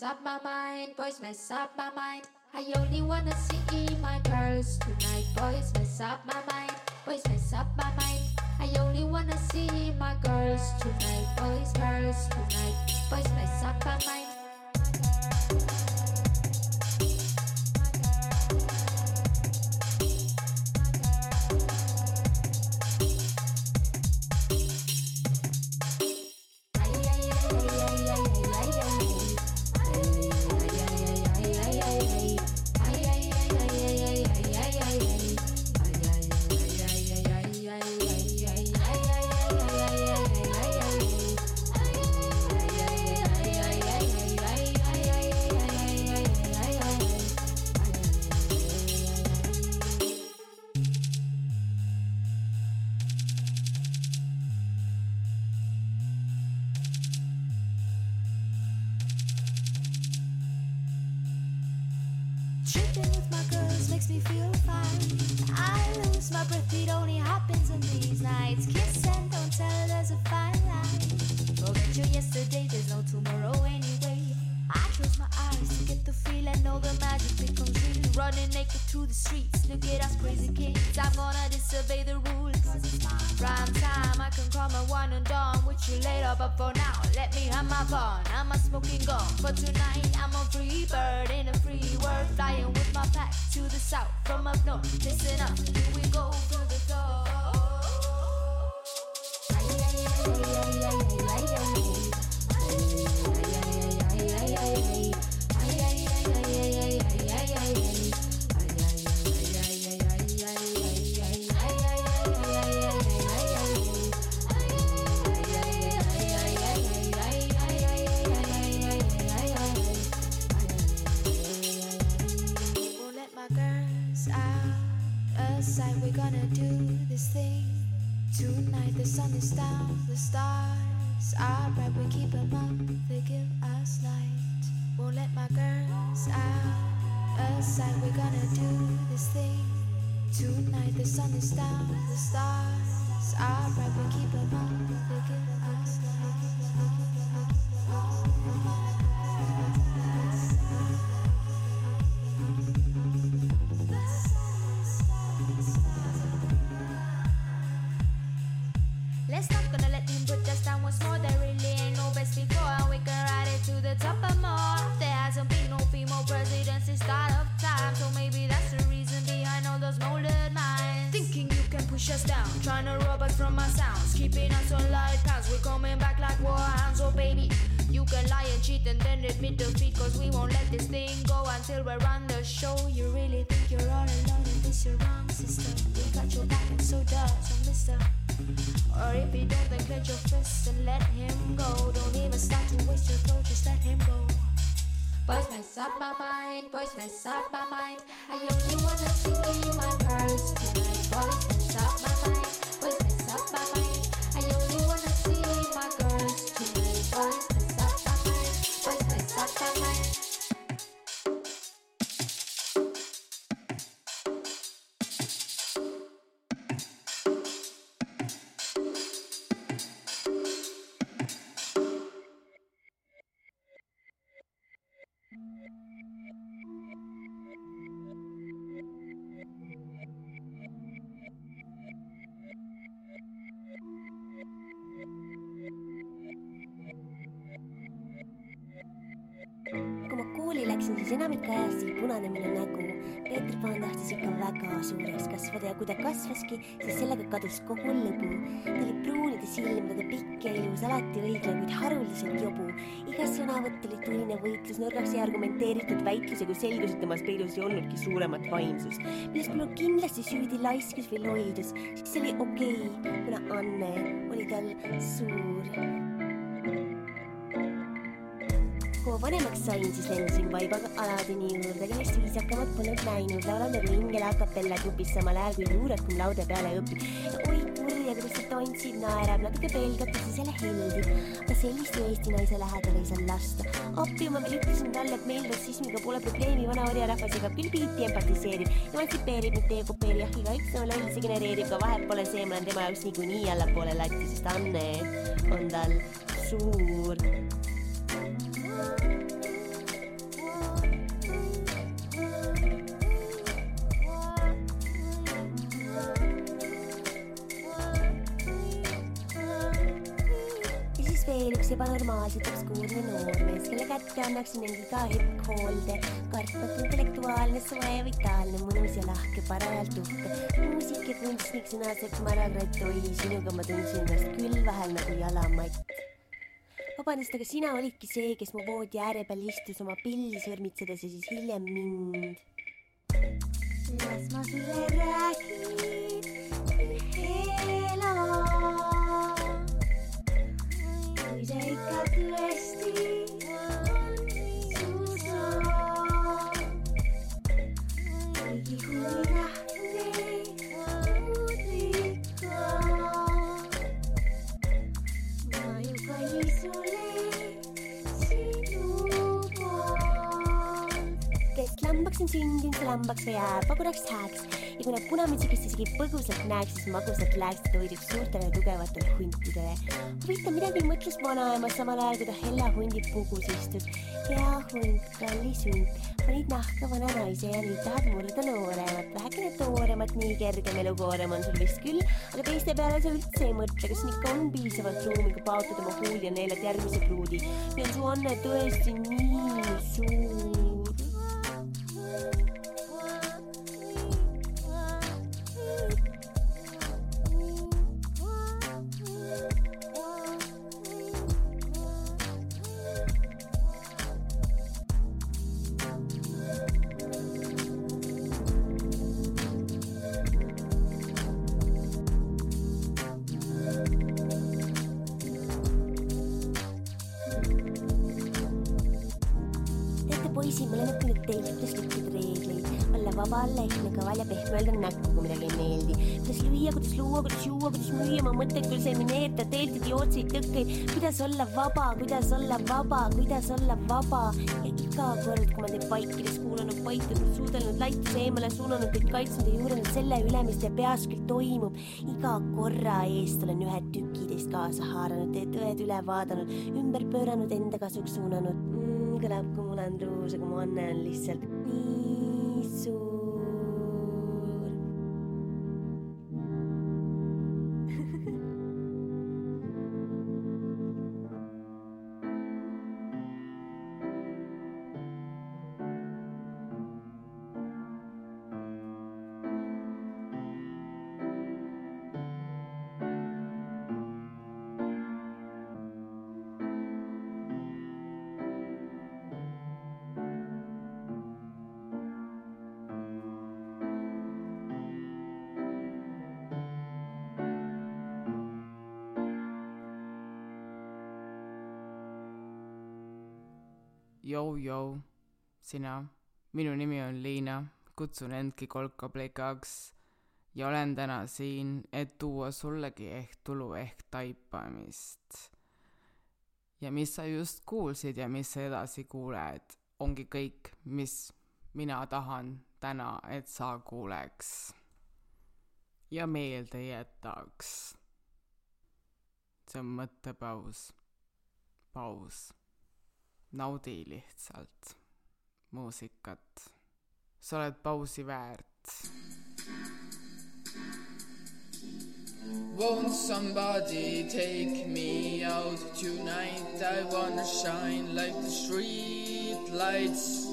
mess up my mind, boys mess up my mind. I only wanna see my girls tonight. Boys mess up my mind, boys mess up my mind. I only wanna see my girls tonight. Boys, girls tonight. Boys mess up my mind. Me feel fine. I lose my breath, it only happens on these nights. Kiss and don't tell, there's a fine line. Forget your yesterday, there's no tomorrow anyway. I close my eyes to get the feel and know the magic becomes. Running naked through the streets, look at us crazy kids. I'm gonna disobey the rules. Prime time, I can come and one and done with you later, but for now, let me have my fun. I'm a smoking gun, but tonight I'm a free bird in a free world, flying with my pack to the south from up north. Listen up, down, the stars are bright, but keep it on, keep it on. Or if you don't, then clench your fists and let him go. Don't even start to waste your throat, just let him go. Boys mess up my mind, boys mess up my mind. I only wanna see my girls tonight. Boys mess up my läksin, siis enamik ajast oli punane minu nägu. Peeter Pan tahtis ikka väga suureks kasvada ja kui ta kasvaski, siis sellega kadus kogu lõbu. ta oli pruunide silmadega pikk ja ilus, alati õiglane, kuid haruldaselt jobu. iga sõnavõtt oli tuline võitlus, nõrgaks ja argumenteeritud väitlus ja kui selgus, et temas peidus ei olnudki suuremat vaimsust, milles polnud kindlasti süüdi laiskus või loidus, siis oli okei okay, kuna Anne oli tal suur vanemaks sain, siis lendasin vaibaga Aladini juurde, kellest viisakamat polnud näinud. laulan nagu ingel a capella grupis samal ajal kui luurekum laude peale õpib. oi kurja, kuidas ta tantsib, naerab, natuke pelgab jälle heldib. aga sellist Eesti naise lähedal ei saa lasta. appi, ma veel ütlesin talle, et meil rassismiga pole probleemi, vana orjarahvas jagab küll pilti, empatiseerib, emantsipeerib, mitte dekopeerib, jah, igaüks oma lolli genereerib, aga vahet pole see, ma olen tema jaoks niikuinii allapoole latti, sest Anne on tal suur. Ebanormaalselt obskuurne noormees, kelle kätte annaksin mingi ka hüpphoolde, kartmatu intellektuaalne, soe, vitaalne, mõnus ja lahke, parajalt uhke. muusik ja kunstnik, sõnasepp Maragratt, oi, sinuga ma tundsin ennast küll vahel nagu jalamatt vabandust, aga sina olidki see, kes mu voodi ääre peal istus oma pilli sõrmitsedes ja siis hiljem mind. las ma sulle räägin ühe kes lambaks on sündinud, lambaks ka jääb, ma korraks hääks ja kui nad punamütsikest isegi põgusalt näeks, siis magusalt läheks toiduks suurtele tugevatele huntidele. huvitav, midagi mõtles vanaema samal ajal, kui ta Hella hundi pugus istus. hea hunt, kallis hunt, panid nahka vana naise ja nüüd tahad murda nooremat, vähekene tooremat, nii kergem elukoorem on sul vist küll, aga teiste peale sa üldse ei mõtle, kas siin ikka on piisavalt ruumi, kui paotada oma huuli ja neelad järgmise pruudi. on su anne tõesti nii suur? Poisid, ma olen õppinud teilt, kuidas rikkuda reegleid, olla vaba, olla ehtne, kaval ja pehme, öelda näkku, kui midagi ei meeldi. kuidas lüüa, kuidas luua, kuidas juua, kuidas müüa oma mõtteid kulsemineerida, teelt idiootseid tõkkeid, kuidas olla vaba, kuidas olla vaba, kuidas olla vaba. ja iga kord, kui ma teid vaikides kuulanud, paitunud, suudelnud, laituse eemale suunanud, teid kaitsnud ja juurinud selle üle, mis teie peas küll toimub. iga korra eest olen ühe tüki teist kaasa haaranud, teie tõed üle vaadanud, ümber pööranud, enda kasuks suunanud mm, kõlab, kui on ruus, aga mu anne on lihtsalt nii Jou-jou, sina, minu nimi on Liina, kutsun endki kolkaplikaks ja olen täna siin, et tuua sullegi ehk tulu ehk taipamist. ja mis sa just kuulsid ja mis sa edasi kuuled, ongi kõik, mis mina tahan täna, et sa kuuleks ja meelde jätaks. see on mõttepaus, paus naudi lihtsalt muusikat. sa oled pausi väärt. Won't somebody take me out tonight? I wanna shine like the street lights.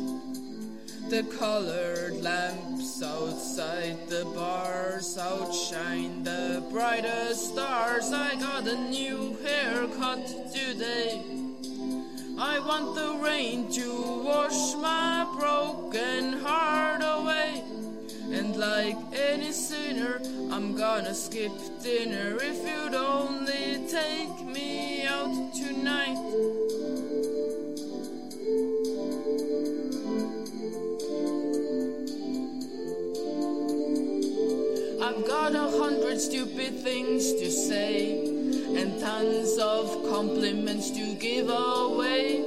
The colored lamps outside the bars outshine the brightest stars. I got a new haircut today. I want the rain to wash my broken heart away. And like any sinner, I'm gonna skip dinner if you'd only take me out tonight. I've got a hundred stupid things to say and tons of compliments to give away.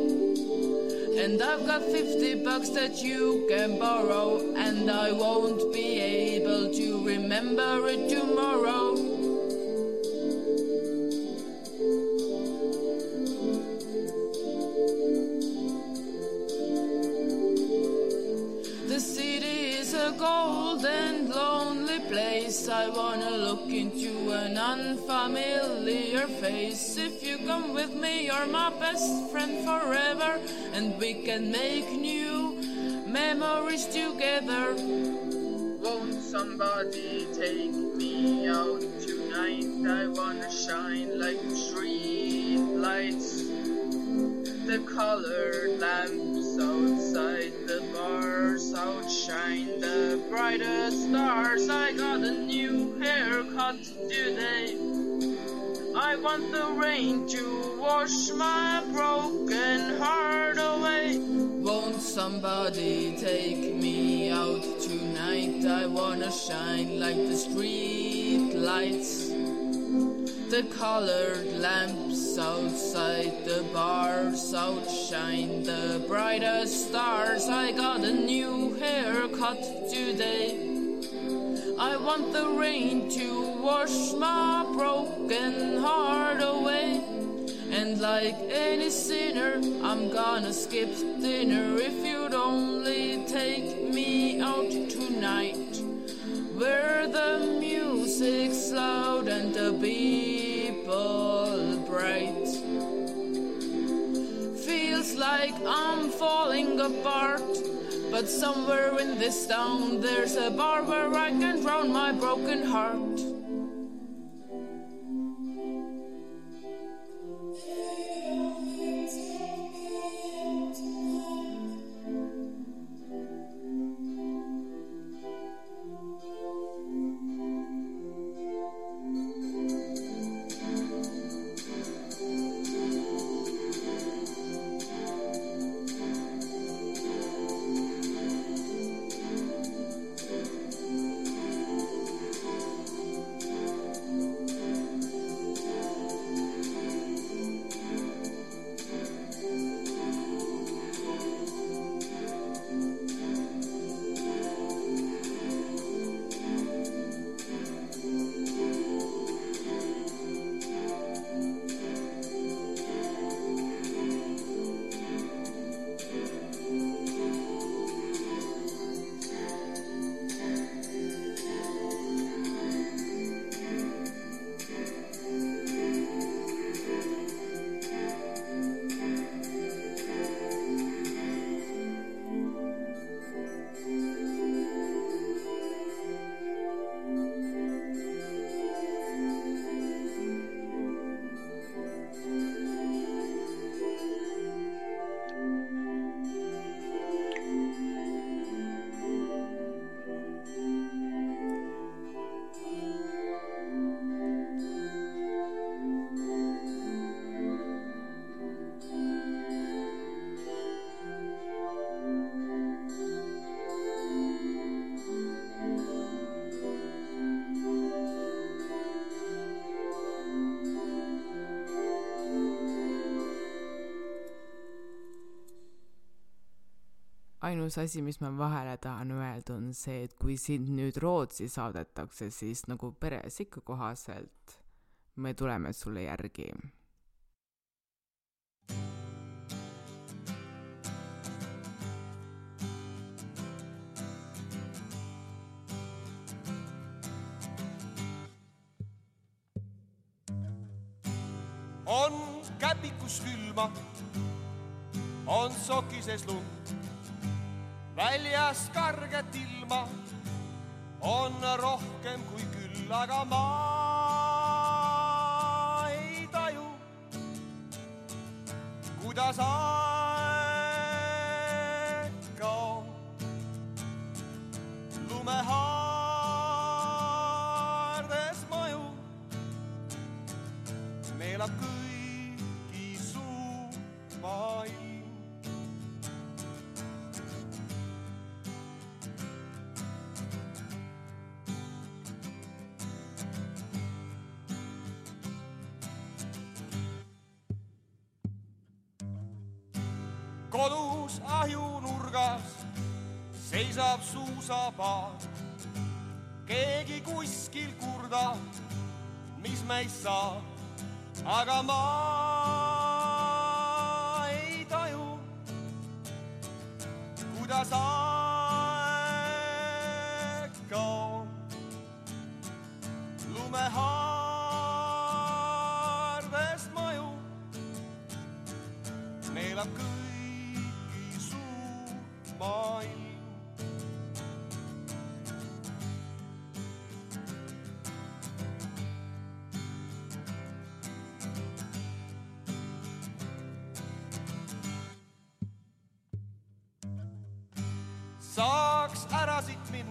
And I've got 50 bucks that you can borrow, and I won't be able to remember it tomorrow. The city is a cold and lonely place. I wanna look into an unfamiliar face. If you come with me, you're my best friend forever, and we can make new memories together. Won't somebody take me out tonight? I wanna shine like street lights the colored lamps outside the bars outshine the brightest stars. I got a new haircut today. I want the rain to wash my broken heart away. Won't somebody take me out tonight? I wanna shine like the street lights the colored lamps outside the bars outshine the brightest stars. I got a new haircut today. I want the rain to wash my broken heart away. And like any sinner, I'm gonna skip dinner if you'd only take me out tonight where the music's loud and the Feels like I'm falling apart, but somewhere in this town there's a bar where I can drown my broken heart. Ainus asi, mis ma vahele tahan öelda, on see, et kui sind nüüd Rootsi saadetakse, siis nagu peres ikka kohaselt me tuleme sulle järgi. on käpikus külma, on sokises lund, väljas karget ilma on rohkem kui küll, aga ma ei taju, kuidas aeg kodus ahjunurgas seisab suusapaar. keegi kuskil kurdab, mis meist saab, aga ma ei taju, kuidas aeg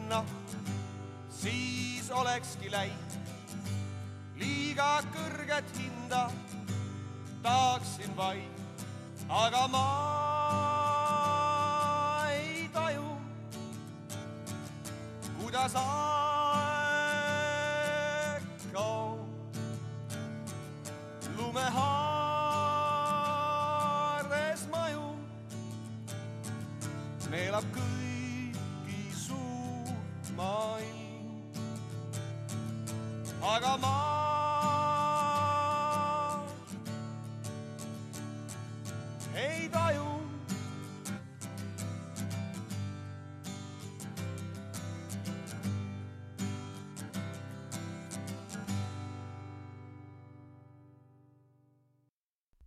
minna, siis olekski läinud. Liiga kõrget hinda tahaksin vaid, aga ma ei taju, kuidas aeg ei taju.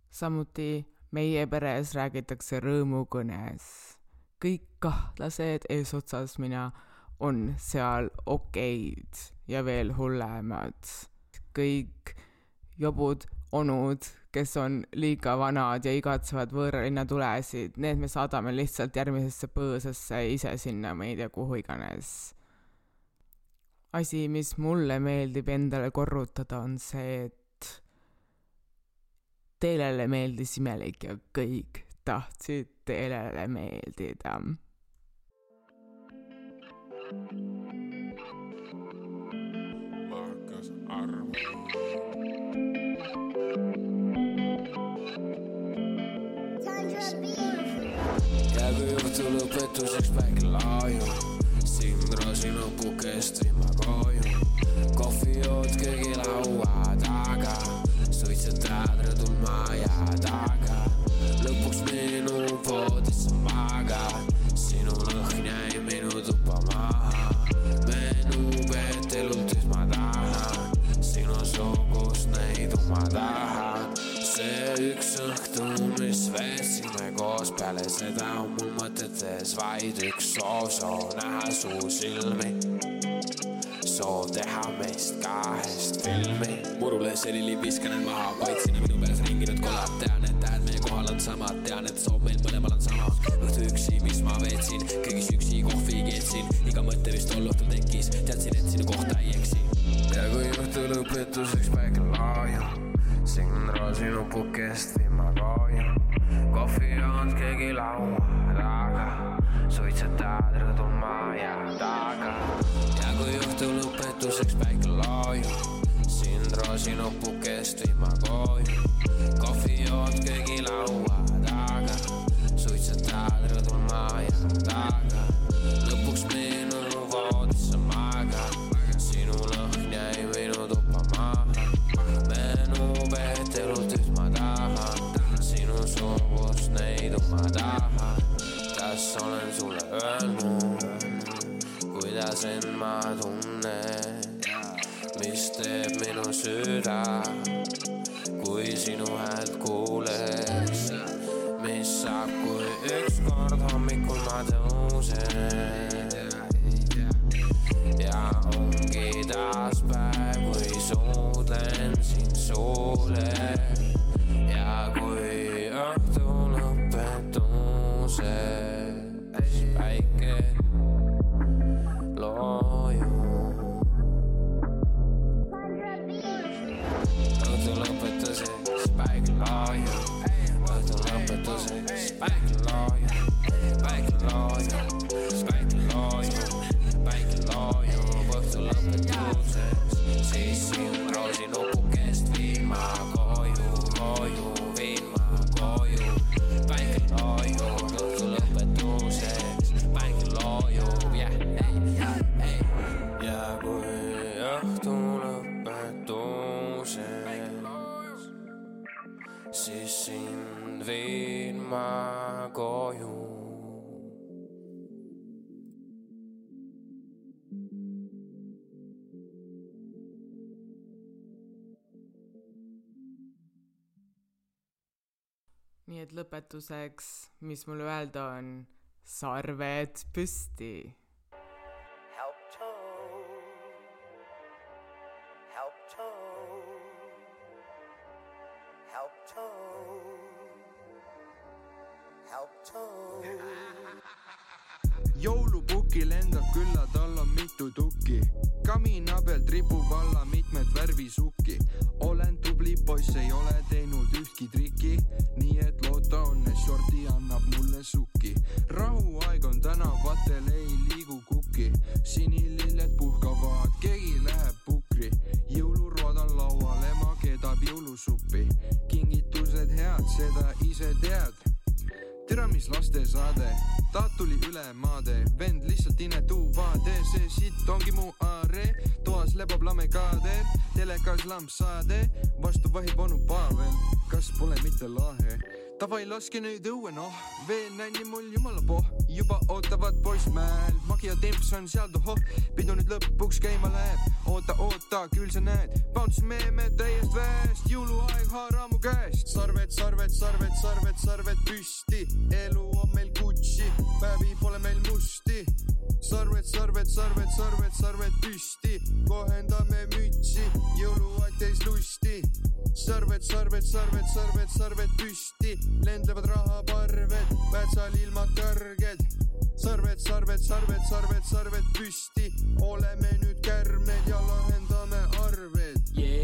samuti meie peres räägitakse rõõmukõnes. kõik kahtlased eesotsas mina on seal okeid ja veel hullemad. kõik jobud onud, kes on liiga vanad ja igatsevad võõralinna tulesid, need me saadame lihtsalt järgmisesse põõsasse ise sinna, ma ei tea, kuhu iganes. asi, mis mulle meeldib endale korrutada, on see, et Teelele meeldis imelik ja kõik tahtsid Teelele meeldida. hakkas arvama. Õhtu lõpetuseks päike laajub, Sindrosi nupukest viima koju. kohvijood köögilaua taga, suitsetad rõdul maja taga. lõpuks minu voodis sa magad, sinu lõhn jäi koos peale seda on mul mõtetes vaid üks soov, soov näha su silmi. soov teha meist kahest filmi. murule selili viskan need maha, vaid sinna minu peas ringinud kolad, tean, et tähed meie kohal on samad, tean, et soov meil mõlemal on sama. õhtu üksi, mis ma veetsin, köögis üksi kohvi keetsin, iga mõte vist tol õhtul tekkis, teadsin, et sinu kohta ei eksi. ja kui õhtu lõpetuseks päike laajub, Sindro sinu pukest viima koju. kohvijoon köögilaua taga, suitsetad rõdul maja taga. ja kui õhtu lõpetuseks päike laajub, Sindro sinu pukest viima koju. kohvijoon köögilaua taga, nii et lõpetuseks, mis mul öelda on, sarved püsti. maade, vend lihtsalt inetu vaade, see sitt ongi mu aare, toas lebab lamekaader, telekas lampsaade, vastu vahib onu Pavel, kas pole mitte lahe? davai, laske nüüd õue, noh, veel nänni mul jumala poh, juba ootavad poissmäel, magi ja temps on seal tohoh, pidu nüüd lõpuks käima läheb, oota, oota, küll sa näed, bounce meeme täiest väest, jõuluaeg haara mu käest. sarved, sarved, sarved, sarved, sarved püsti, elu on meil Gucci, päevi pole meil musti. sarved, sarved, sarved, sarved, sarved püsti, kohendame mütsi, jõuluaeg täis lusti sarved, sarved, sarved, sarved, sarved püsti, lendlevad rahaparved, Väätsal ilmad kõrged. sarved, sarved, sarved, sarved, sarved püsti, oleme nüüd kärmed ja lahendame.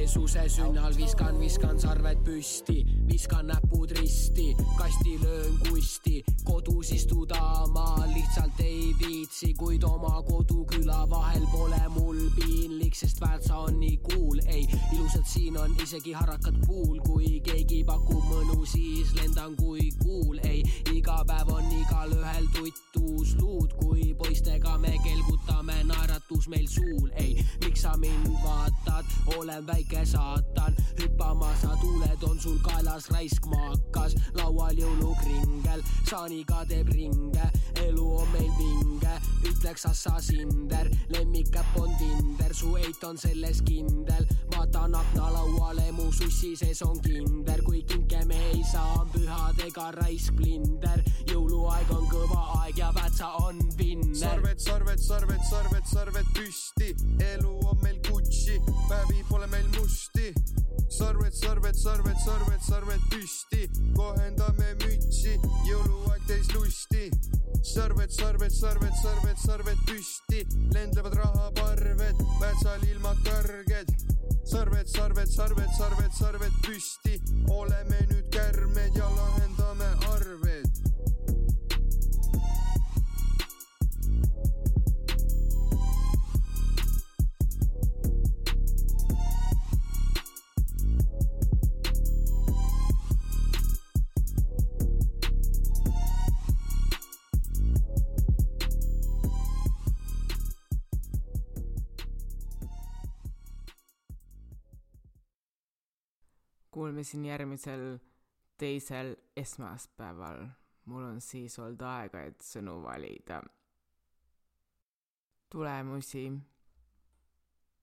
Jeesuse sünnal viskan, viskan sarved püsti, viskan näpud risti, kasti löön kusti, kodus istuda ma lihtsalt ei viitsi, kuid oma koduküla vahel pole mul piinlik, sest Väätsa on nii cool, ei, ilusad siin on isegi harakad puul, kui keegi pakub mõnu, siis lendan kui kuul, ei, iga päev on igalühel tuttus luud, kui poistega me kelgutame, naeratus meil suul, ei, miks sa mind vaatad, olen väike saatan, hüppama sa tuled, on sul kaelas raisk maakas, laual jõulukringel, saaniga teeb ringe, elu on meil vinge, ütleks assasinder, lemmikäpp on Tinder, su eit on selles kindel, vaatan aknalauale, mu sussi sees on kinder, kui kinke me ei saa, on pühad ega raisk blinder, jõuluaeg on kõva aeg ja Väätsa on vinner. sarved, sarved, sarved, sarved, sarved püsti, elu on meil Gucci, päevi pole meil musti. sarved, sarved, sarved, sarved, sarved püsti, kohendame mütsi, jõuluaeg täis lusti. sarved, sarved, sarved, sarved, sarved püsti, lendlevad rahaparved, Väätsal ilmad kõrged. sarved, sarved, sarved, sarved, sarved püsti, oleme nüüd kärmed ja lahendame kuulmiseni järgmisel teisel esmaspäeval. mul on siis olnud aega, et sõnu valida. tulemusi